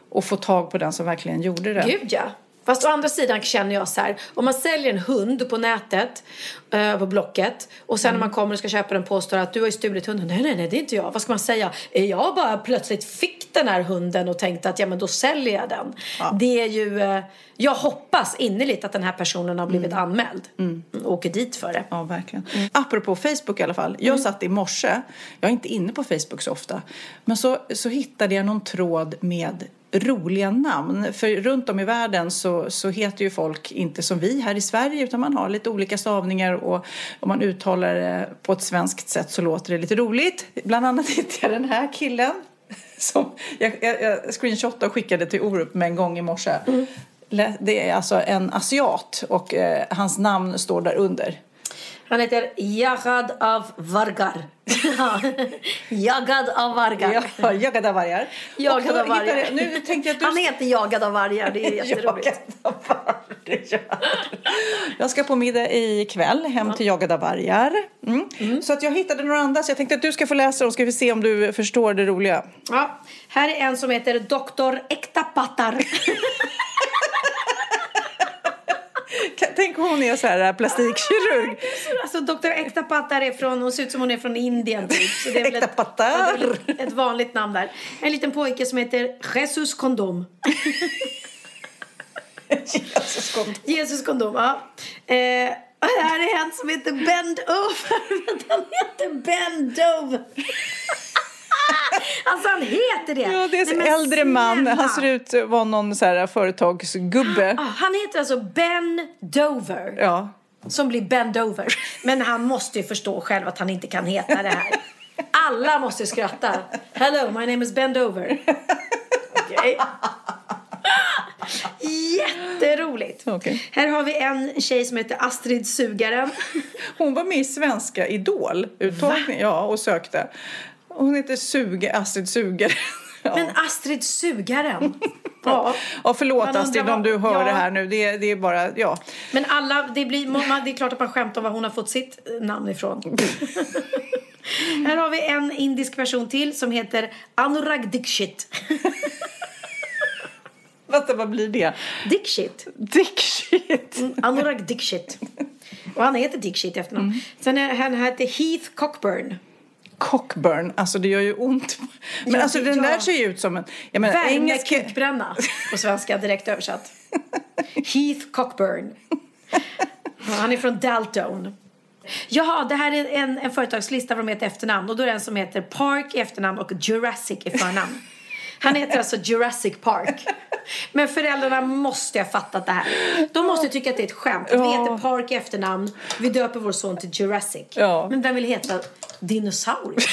och få tag på den som verkligen gjorde det. Gud ja. Fast å andra sidan känner jag så här, om man säljer en hund på nätet, eh, på Blocket, och sen när man kommer och ska köpa den påstår att du har ju stulit hunden. Nej, nej, nej, det är inte jag. Vad ska man säga? Jag bara plötsligt fick den här hunden och tänkte att ja, men då säljer jag den. Det är ju, eh, jag hoppas innerligt att den här personen har blivit anmäld. Och åker dit för det. Ja, verkligen. Apropå Facebook i alla fall. Jag satt i morse, jag är inte inne på Facebook så ofta, men så, så hittade jag någon tråd med roliga namn. För runt om i världen så, så heter ju folk inte som vi här i Sverige utan man har lite olika stavningar och om man uttalar det på ett svenskt sätt så låter det lite roligt. Bland annat (laughs) hittade jag den här killen som jag, jag, jag screenshotade och skickade till Orup med en gång i morse. Lä- Det är alltså en asiat och eh, hans namn står där under. Han heter Jagad av Vargar. (laughs) Jagad av Vargar. Ja, jagade av vargar. Jagad av vargar. jag- Nu tänkte jag att du... Han heter Jagad av vargar, det är jätteroligt. (laughs) Jagad av vargar. Jag ska på middag ikväll hem till jagade av vargar. Mm. Så att jag hittade några andra så jag tänkte att du ska få läsa dem ska vi se om du förstår det roliga. Ja, här är en som heter Doktor Äktapattar. (laughs) Tänk hon är så här äh, plastikkirurg. alltså Doktor Äktapattar är från, hon ser ut som hon är från Indien typ. Så det är väl ett, det är ett, vanligt namn där. En liten pojke som heter Jesus Kondom. Jesus, kom. Jesus Kondom, ja. Eh, och här är en som heter Bend Over. (laughs) Han heter Bend Over. (laughs) alltså han heter det. Ja, det är en äldre man. snälla. Han ser ut att vara någon så här företagsgubbe. Ah, han heter alltså Ben Dover. Ja. Som blir bend over. Men han måste ju förstå själv att han inte kan heta det här. Alla måste skratta. Hello, my name is Bend over. Okej. Jätteroligt. Okej. Här har vi en tjej som heter Astrid Sugaren. Hon var med i Svenska Idol uttagning, ja, och sökte. Hon heter Suge, Astrid Suger. Ja. (laughs) Men Astrid Sugaren. (laughs) Ja. Ja, förlåt Man Astrid om du hör ja. det här nu. Det, är- det är bara, ja. Men alla, det, blir, man- det är klart att man skämtar om var hon har fått sitt eh, namn ifrån. (laughs) Här har vi en indisk person till som heter Anurag Dikshit. Vänta, vad blir det? Dikshit. Dick shit. Anurag Dikshit. Och han heter Dikshit efternamn. Sen är han heter Heath Cockburn. Cockburn, alltså det gör ju ont. (laughs) Men Ja, alltså den där ser ju ut som en... Jag menar, Värme engelska... kukbränna på svenska direkt översatt. (laughs) Heath Cockburn. Han är från Dalton. Jaha, det här är en, en företagslista heter i efternamn. Och då är det en som heter Park i efternamn och Jurassic i förnamn. Han heter alltså Jurassic Park. Men föräldrarna måste ha fattat det här. De måste tycka att det är ett skämt. Att vi heter Park i efternamn. Vi döper vår son till Jurassic. Ja. Men vem vill heta dinosaurier?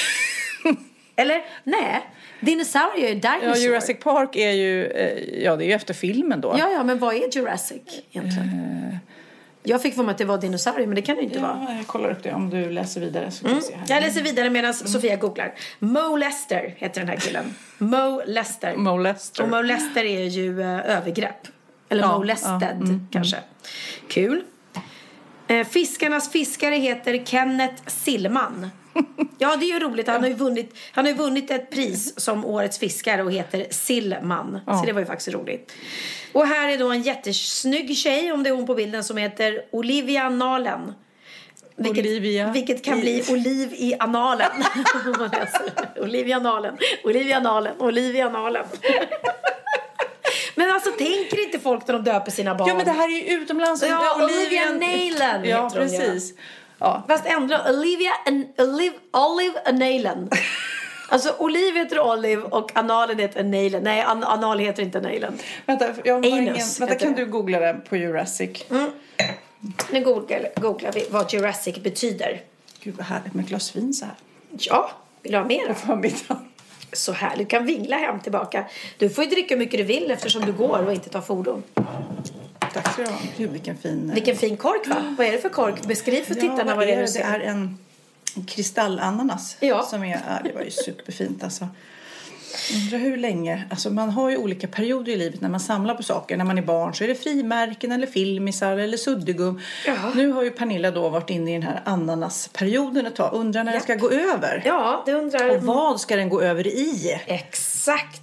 Eller? Nej. Dinosaurier är dinosaur. Ja, Jurassic Park är ju, eh, ja det är ju efter filmen då. Ja, ja, men vad är Jurassic egentligen? Jag fick för mig att det var dinosaurier, men det kan det inte vara. Ja, jag kollar upp det om du läser vidare. Så se här. Jag läser vidare medan Sofia googlar. Mo Lester heter den här killen. Mo Lester. Molester. Och Molester är ju eh, övergrepp. Eller Ja, molested ja, mm, kanske. Kul. Eh, Fiskarnas fiskare heter Kenneth Sillman. (laughs) Ja, det är ju roligt. Han har ju vunnit, han har vunnit ett pris som årets fiskare och heter Sillman. Så det var ju faktiskt roligt. Och här är då en jättesnygg tjej, om det är hon på bilden, som heter Olivia Nalen. Vilket, Olivia vilket kan bli oliv i analen. (laughs) Olivia Nalen, Olivia Nalen, Olivia Nalen. Men alltså tänker inte folk när de döper sina barn? Ja men det här är ju utomlands. Ja, är Olivia Nalen Ja, hon, ja. Ja. Fast ändra Olivia and Olive, Olive Analen. (laughs) Alltså Olive heter Olive och analen heter Analen. Nej, an, anal heter inte Analen. Vänta, jag har ingen, vänta kan det. du googla det på Jurassic? Nu googlar, googlar vi vad Jurassic betyder. Gud vad härligt med ett glas vin så här. Ja, vill du ha mer? På förmiddagen. Så här, du kan vingla hem tillbaka. Du får ju dricka hur mycket du vill eftersom du går och inte tar fordon. Tack ska du ha. Gud vilken fin... eh, Vilken fin kork va? Vad är det för kork? Beskriv för tittarna ja, vad det är du det? ser. Det är en kristallananas. Ja. Som är, ja, det var ju superfint alltså. Undrar hur länge, alltså man har ju olika perioder i livet när man samlar på saker. När man är barn så är det frimärken eller filmisar eller suddgum. Ja. Nu har ju Pernilla då varit inne i den här ananasperioden ett tag. Undrar när den ska gå över. Ja, det undrar... Och vad ska den gå över i? Exakt.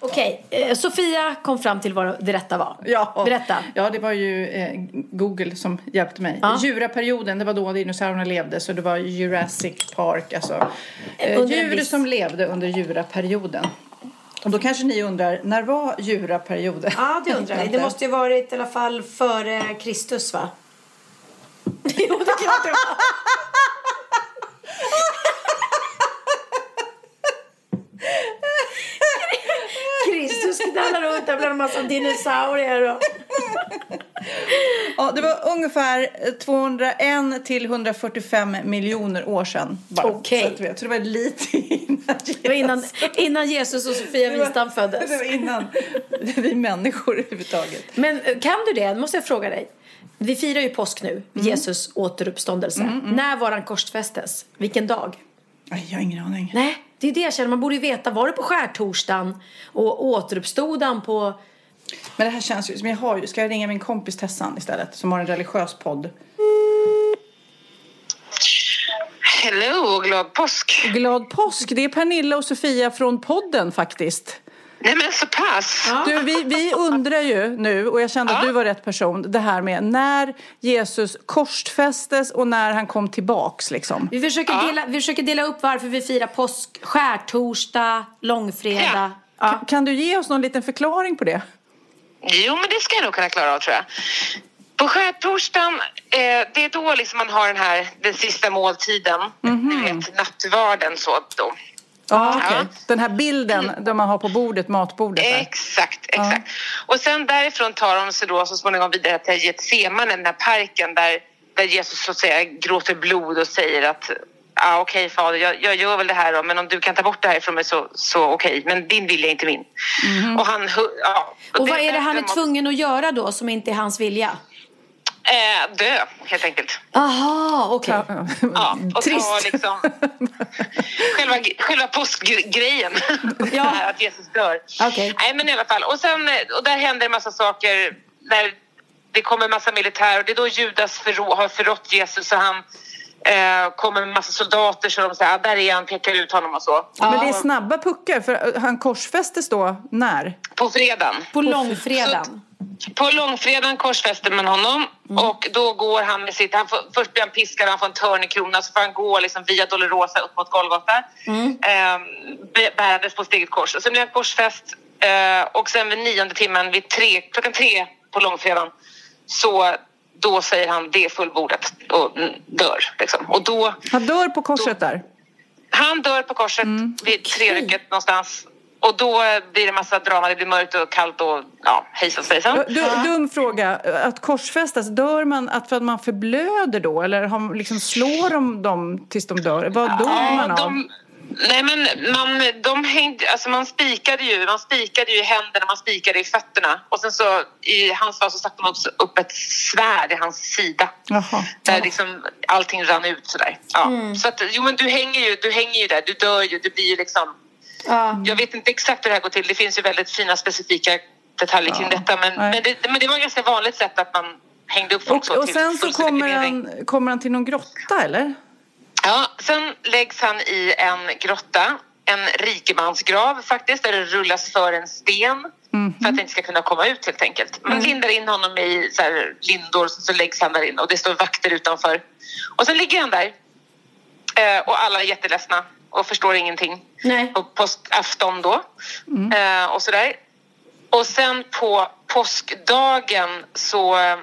Okej, eh, Sofia kom fram till vad det rätta var. Ja, Berätta. Ja, det var ju eh, Google som hjälpte mig. Ja. Djuraperioden, det var då dinosaurierna levde, så det var Jurassic Park, alltså eh, djur viss... som levde under djuraperioden. Och då kanske ni undrar, när var djuraperioden? Ja, det undrar jag. (laughs) Det måste ju varit i alla fall före Kristus, va? (laughs) jo, det klart det var. (laughs) Knallar runt där bland en massa dinosaurier. Och... ja, det var ungefär 201 till 145 miljoner år sedan. Okej. Okay. Så, det var lite innan Jesus. Det var innan, innan Jesus och Sofia Wistam föddes. Det var innan vi människor överhuvudtaget. Men eh, kan du det? måste jag fråga dig. Vi firar ju påsk nu, mm. Jesus återuppståndelse. Mm, mm. När var han korsfästes? Vilken dag? Jag har ingen aning. Nej. Det är det jag känner, man borde ju veta. Var det på skärtorsdagen och återuppstod han på... Men det här känns ju som jag har ju, ska jag ringa min kompis Tessan istället som har en religiös podd? Hello, glad påsk! Glad påsk! Det är Pernilla och Sofia från podden faktiskt. Nej men så pass. Du, vi, vi undrar ju nu, och jag kände ja. att du var rätt person, det här med när Jesus korsfästes och när han kom tillbaks liksom. Vi försöker, ja. dela, vi försöker dela upp varför vi firar påsk, skärtorsdag, långfredag. Ja. Kan, kan du ge oss någon liten förklaring på det? Jo, men det ska jag nog kunna klara av tror jag. På skärtorsdagen, eh, det är då liksom man har den här den sista måltiden, mm -hmm. vet, nattvarden så då. Ah, okay. ja. Den här bilden mm. där man har på bordet, matbordet. Där. Exakt, exakt. Ja. Och sen därifrån tar de sig då så småningom vidare till Getsemane, den här parken där, där Jesus så att säga gråter blod och säger att ah, okej okay, fader, jag, jag, gör väl det här då, men om du kan ta bort det här från mig så, så okej, okay. men din vilja är inte min. Mm. Och han, ja. Och, och vad är det han är tvungen att göra då som inte är hans vilja? Eh, dö, helt enkelt. Aha, okej. Okay. Ja, och Trist. Ta liksom, (laughs) själva, själva påskgrejen, ja. att Jesus dör. Okay. Nej, men i alla fall. Och, sen, och där händer en massa saker. Där det kommer en massa militär och det är då Judas förrå, har förrått Jesus och han eh, kommer med massa soldater så de säger ah, där är han, pekar ut honom och så. Ja. Men det är snabba puckar för han korsfästes då när? På fredagen. På långfredagen. På långfredagen korsfäster man honom mm. och då går han med sitt... Han får, först blir han piskad, han får en törnekrona så får han gå liksom via Dolorosa upp mot Golgata mm. eh, bärandes på sitt eget kors. Och sen blir han korsfäst eh, och sen vid nionde timmen, vid tre, klockan tre på långfredagen så då säger han det är fullbordat och dör. Liksom. Och då, han dör på korset då, där? Han dör på korset mm. vid trerycket någonstans och då blir det massa drama, det blir mörkt och kallt och ja, hejsan svejsan. Du, dum fråga. Att korsfästas, dör man att för att man förblöder då? Eller har, liksom, slår de dem tills de dör? Vad dog man av? de, nej men man, de hängde, alltså man spikade ju, man spikade ju i händerna, man spikade i fötterna och sen så i hans fall så satte man också upp ett svärd i hans sida. Jaha. Där liksom allting rann ut sådär. Ja. Så att, jo men du hänger ju, du hänger ju där, du dör ju, du blir ju liksom Ja. Jag vet inte exakt hur det här går till. Det finns ju väldigt fina specifika detaljer kring detta. Men, men, det, men det var ett ganska vanligt sätt att man hängde upp folk Och, så och till sen så kommer han, kommer han till någon grotta eller? Ja, sen läggs han i en grotta. En rikemansgrav faktiskt, där det rullas för en sten. För att han inte ska kunna komma ut helt enkelt. Man lindar in honom i så här, lindor så, så läggs han där in och det står vakter utanför. Och sen ligger han där. Eh, och alla är jätteledsna och förstår ingenting. Nej. På påskafton då. Eh, och sådär. Och sen på påskdagen så eh,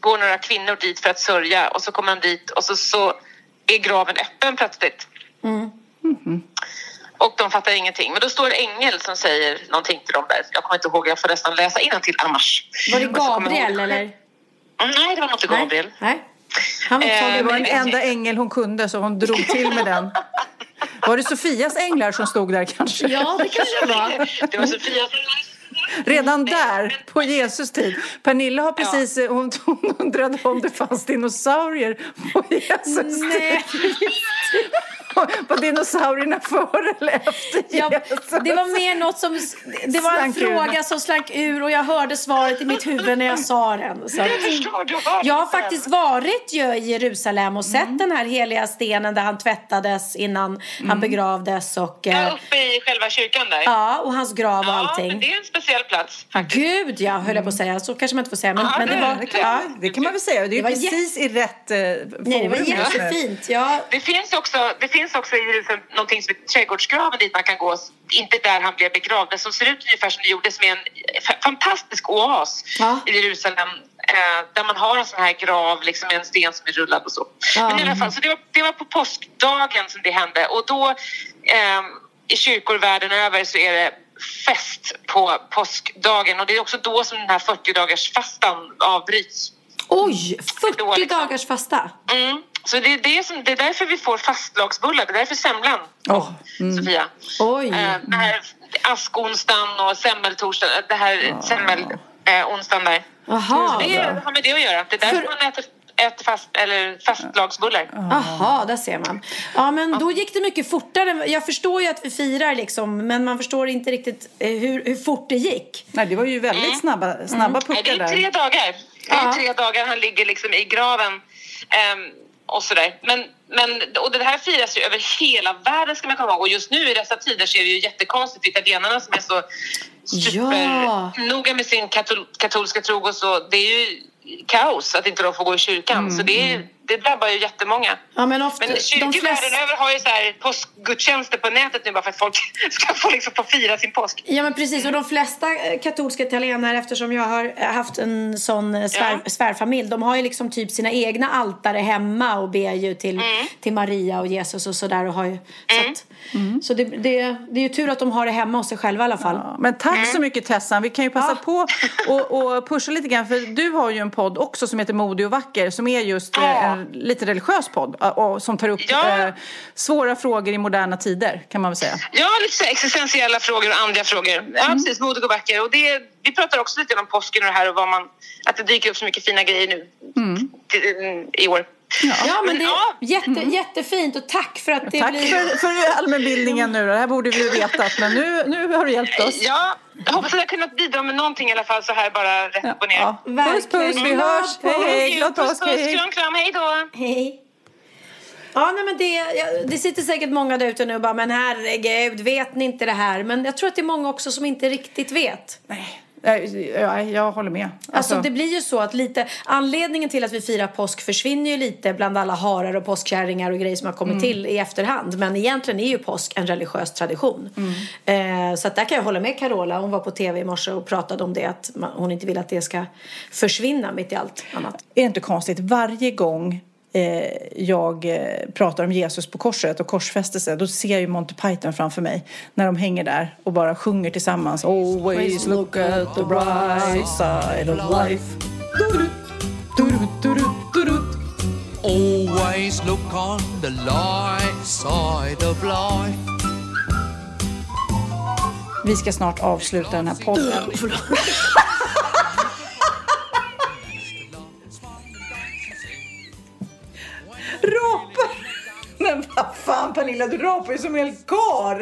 går några kvinnor dit för att sörja och så kommer de dit och så, så är graven öppen plötsligt. Och de fattar ingenting. Men då står det ängel som säger någonting till dem där. Jag kommer inte ihåg, jag får nästan läsa till annars. Var det Gabriel eller? Mm, Nej, det var nog inte Gabriel. Nej. Nej. Han var Eh, Det var den enda ängel hon kunde så hon drog till med den. (laughs) Var det Sofias änglar som stod där kanske? Ja, det kanske det var. Det var Sofia Redan där, på Jesus tid. Pernilla har precis, hon, hon undrade om det fanns dinosaurier på Jesus Nej. Var dinosaurierna före eller efter Ja, det var mer något som... Det var en Slank ur. fråga som slank ur och jag hörde svaret i mitt huvud när jag sa den. Så Jag har jag har det. faktiskt varit ju i Jerusalem och sett den här heliga stenen där han tvättades innan han begravdes och... Ja, eh, uppe i själva kyrkan där. Ja, och hans grav och Ja, men allting. det är en speciell plats faktiskt. Gud ja, höll jag på att säga. Så kanske man inte får säga. Men, Ja, men det det- var... det kan, Ja, det kan man väl säga. Det är Det precis i rätt eh, nej, det var forum jättefint. Ja, Det finns också, det finns också i Jerusalem någonting som heter trädgårdsgraven dit man kan gå. Inte där han blev begravd, men som ser ut ungefär som det gjorde som är en fantastisk oas Ja. i Jerusalem. Eh, där man har en sån här grav liksom med en sten som är rullad och så. Ja. Men i alla fall, så det var, det var på påskdagen som det hände och då eh, i kyrkor världen över så är det fest på påskdagen och det är också då som den här 40 dagars fastan avbryts. Oj, 40 Då liksom. dagars fasta. Mm. Så det är, det, som, det är därför vi får fastlagsbullar, det är därför semlan Åh, Sofia. Oj. Eh, det här askonsdagen och semmeltorsdagen, det här semmelonsdagen eh, där. Jaha. Det är, har med det att göra. Det är därför För- man äter, äter fast, eller fastlagsbullar. Jaha, där ser man. Ja, men då gick det mycket fortare. Jag förstår ju att vi firar liksom, men man förstår inte riktigt eh, hur, hur fort det gick. Nej, det var ju väldigt snabba, snabba Nej, puckar det är tre där. dagar. Det är Ja. tre dagar han ligger liksom i graven. ehm, och sådär. Men, men, och det här firas ju över hela världen ska man komma ihåg. Och just nu i dessa tider så är det ju jättekonstigt. Italienarna som är så supernoga Ja. med sin katol, katolska tro och så. Det är ju kaos att inte de får gå i kyrkan. Så det, är, det drabbar ju jättemånga. Ja, men ofta, Men de kyrkor flesta... världen över har ju så här påskgudstjänster på nätet nu bara för att folk (laughs) ska få, liksom, få fira sin påsk. Ja men precis och de flesta katolska italienare eftersom jag har haft en sån eh, svär, Ja. svärfamilj de har ju liksom typ sina egna altare hemma och ber ju till, Mm. till Maria och Jesus och sådär och har ju, så, att, så det, det, det är ju tur att de har det hemma hos sig själva i alla fall. Ja, Men tack så mycket Tessan. Vi kan ju passa på och, och pusha lite grann för du har ju en podd också som heter Modig och vacker som är just eh, Ja. En lite religiös podd eh, och som tar upp Ja. eh, svåra frågor i moderna tider kan man väl säga. Ja, lite så existentiella frågor och andliga frågor. Ja, precis. Modig och vacker. Och det, vi pratar också lite om påsken och det här och vad man, att det dyker upp så mycket fina grejer nu till- i år. Ja men det är ja. jätte, jättefint och tack för att det Tack blir... för, för allmänbildningen nu då. Det här borde vi ju vetat men nu, nu har du hjälpt oss. Ja, jag hoppas att jag kunnat bidra med någonting i alla fall så här bara rätt upp och ner. Ja. Puss puss, vi hörs. Hej hej, glad påsk. kram, kram, hej då! Hej. Ja, nej, men det, ja, det sitter säkert många där ute nu och bara, men herregud, vet ni inte det här? Men jag tror att det är många också som inte riktigt vet. Nej, jag, jag håller med. Alltså, det blir ju så att lite, anledningen till att vi firar påsk försvinner ju lite bland alla harar och påskkärringar och grejer som har kommit till i efterhand. Men egentligen är ju påsk en religiös tradition. Eh, så att där kan jag hålla med Carola. Hon var på tv i morse och pratade om det. Att man, hon inte vill att det ska försvinna mitt i allt annat. Är det inte konstigt? Varje gång jag eh, pratar om Jesus på korset och korsfästelse, då ser jag ju Monty Python framför mig när de hänger där och bara sjunger tillsammans. Always look at the bright side of life. Always look on the light side of life. Vi ska snart avsluta den här podden. (laughs) Rapar! Men vad fan Pernilla, du rapar ju som en kar.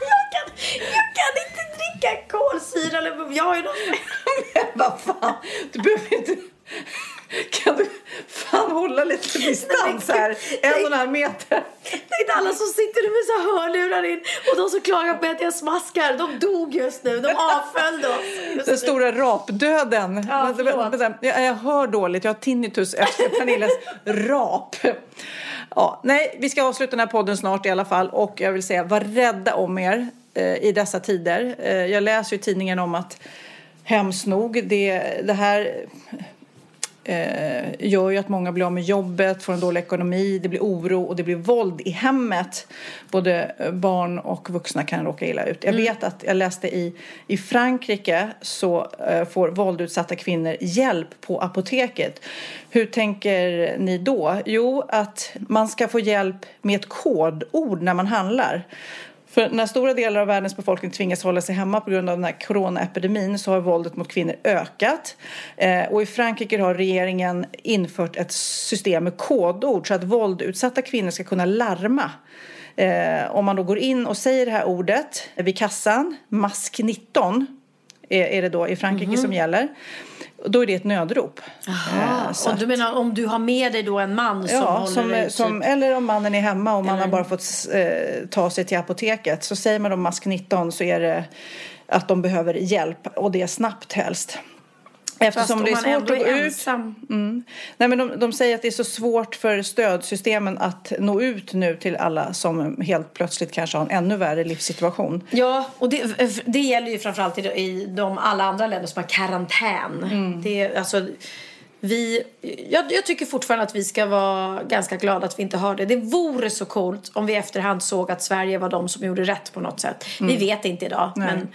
Jag kan, jag kan inte dricka kolsyra eller jag har ju någon... Men vad fan, du behöver inte... (laughs) Kan du fan hålla lite distans här? En och en halv meter. Tänk alla som sitter nu med så hörlurar in och de som klagar på att jag smaskar, de dog just nu. De avföljde oss. (laughs) Den stora rapdöden. Ja, jag, jag hör dåligt, jag har tinnitus efter Pernillas (laughs) rap. Ja, nej, vi ska avsluta den här podden snart i alla fall och jag vill säga var rädda om er eh, i dessa tider. Eh, jag läser ju i tidningen om att hemskt nog, det, det här eh, gör ju att många blir av med jobbet, får en dålig ekonomi, det blir oro och det blir våld i hemmet. Både eh, barn och vuxna kan råka illa ut. Jag vet att jag läste i, i Frankrike så eh, får våldutsatta kvinnor hjälp på apoteket. Hur tänker ni då? Jo, att man ska få hjälp med ett kodord när man handlar. För när stora delar av världens befolkning tvingas hålla sig hemma på grund av den här coronaepidemin så har våldet mot kvinnor ökat. Eh, och i Frankrike har regeringen infört ett system med kodord så att våldutsatta kvinnor ska kunna larma. Eh, om man då går in och säger det här ordet eh, vid kassan, mask 19 är, är det då i Frankrike som gäller. Då är det ett nödrop. Eh, så och du menar om du har med dig då en man som Ja, som, dig som, typ... eller om mannen är hemma och man har bara fått eh, ta sig till apoteket. Så säger man då mask 19 så är det att de behöver hjälp och det är snabbt helst. Eftersom om det är svårt att gå ut. ensam. Mm. Nej, men de, de säger att det är så svårt för stödsystemen att nå ut nu till alla som helt plötsligt kanske har en ännu värre livssituation. Ja, och det, det gäller ju framförallt i, i de alla andra länder som har karantän. Mm. Det, alltså, vi, jag, jag tycker fortfarande att vi ska vara ganska glada att vi inte har det. Det vore så coolt om vi efterhand såg att Sverige var de som gjorde rätt på något sätt. Vi vet inte idag. Mm. Nej.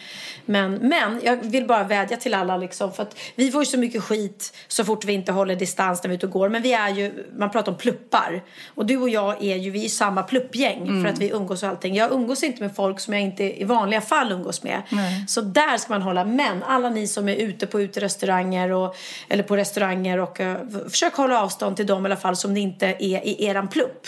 Men, men, men jag vill bara vädja till alla liksom, för att vi får ju så mycket skit så fort vi inte håller distans när vi är ute och går. Men vi är ju, man pratar om pluppar. Och du och jag är ju, vi är samma pluppgäng för att vi umgås och allting. Jag umgås inte med folk som jag inte i vanliga fall umgås med. Så där ska man hålla. Men alla ni som är ute på uterestauranger och, eller på restauranger och uh, försök hålla avstånd till dem i alla fall som det inte är i eran plupp.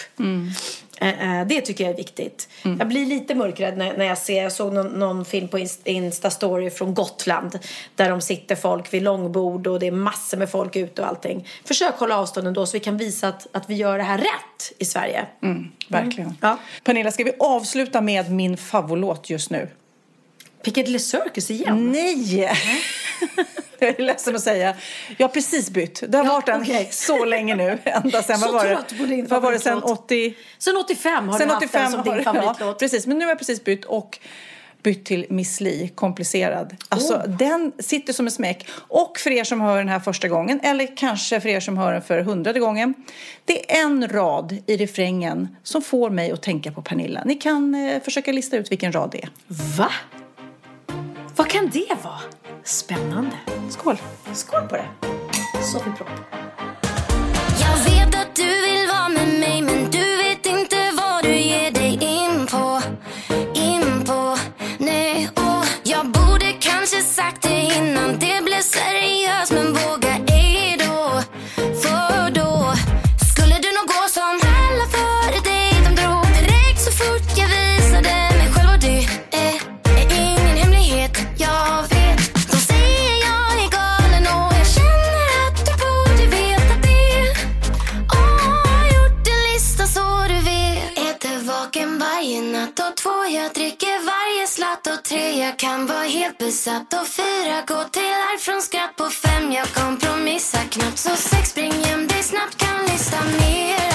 Eh, eh, Det tycker jag är viktigt. Jag blir lite mörkrädd när, när jag ser, jag såg någon, någon film på Inst- Insta-story från Gotland där de sitter folk vid långbord och det är massor med folk ute och allting. Försök hålla avstånd ändå så vi kan visa att, att vi gör det här rätt i Sverige. Verkligen. Ja. Pernilla, ska vi avsluta med min favoritlåt just nu? Piccadilly Circus igen? Nej! (laughs) Jag är ledsen att säga. Jag har precis bytt. Det har Ja, varit en okej. så länge nu. Ända sen, Så vad var det? trött på din Vad var det sen favoritlåt. 80? Sen 85 har Sen du haft 85 den som har- din favoritlåt. Ja, precis, men nu har jag precis bytt och bytt till Miss Li, komplicerad. Alltså den sitter som en smäck. Och för er som hör den här första gången, eller kanske för er som hör den för hundrade gången. Det är en rad i refrängen som får mig att tänka på Pernilla. Ni kan eh, försöka lista ut vilken rad det är. Va? Vad kan det vara? Spännande. Skål! Skål på det. Sofiepropp. Jag jag kan vara helt besatt och fyra gå till arv från skratt på fem. Jag kompromissar knappt så sex spring hem dig snabbt kan lista mera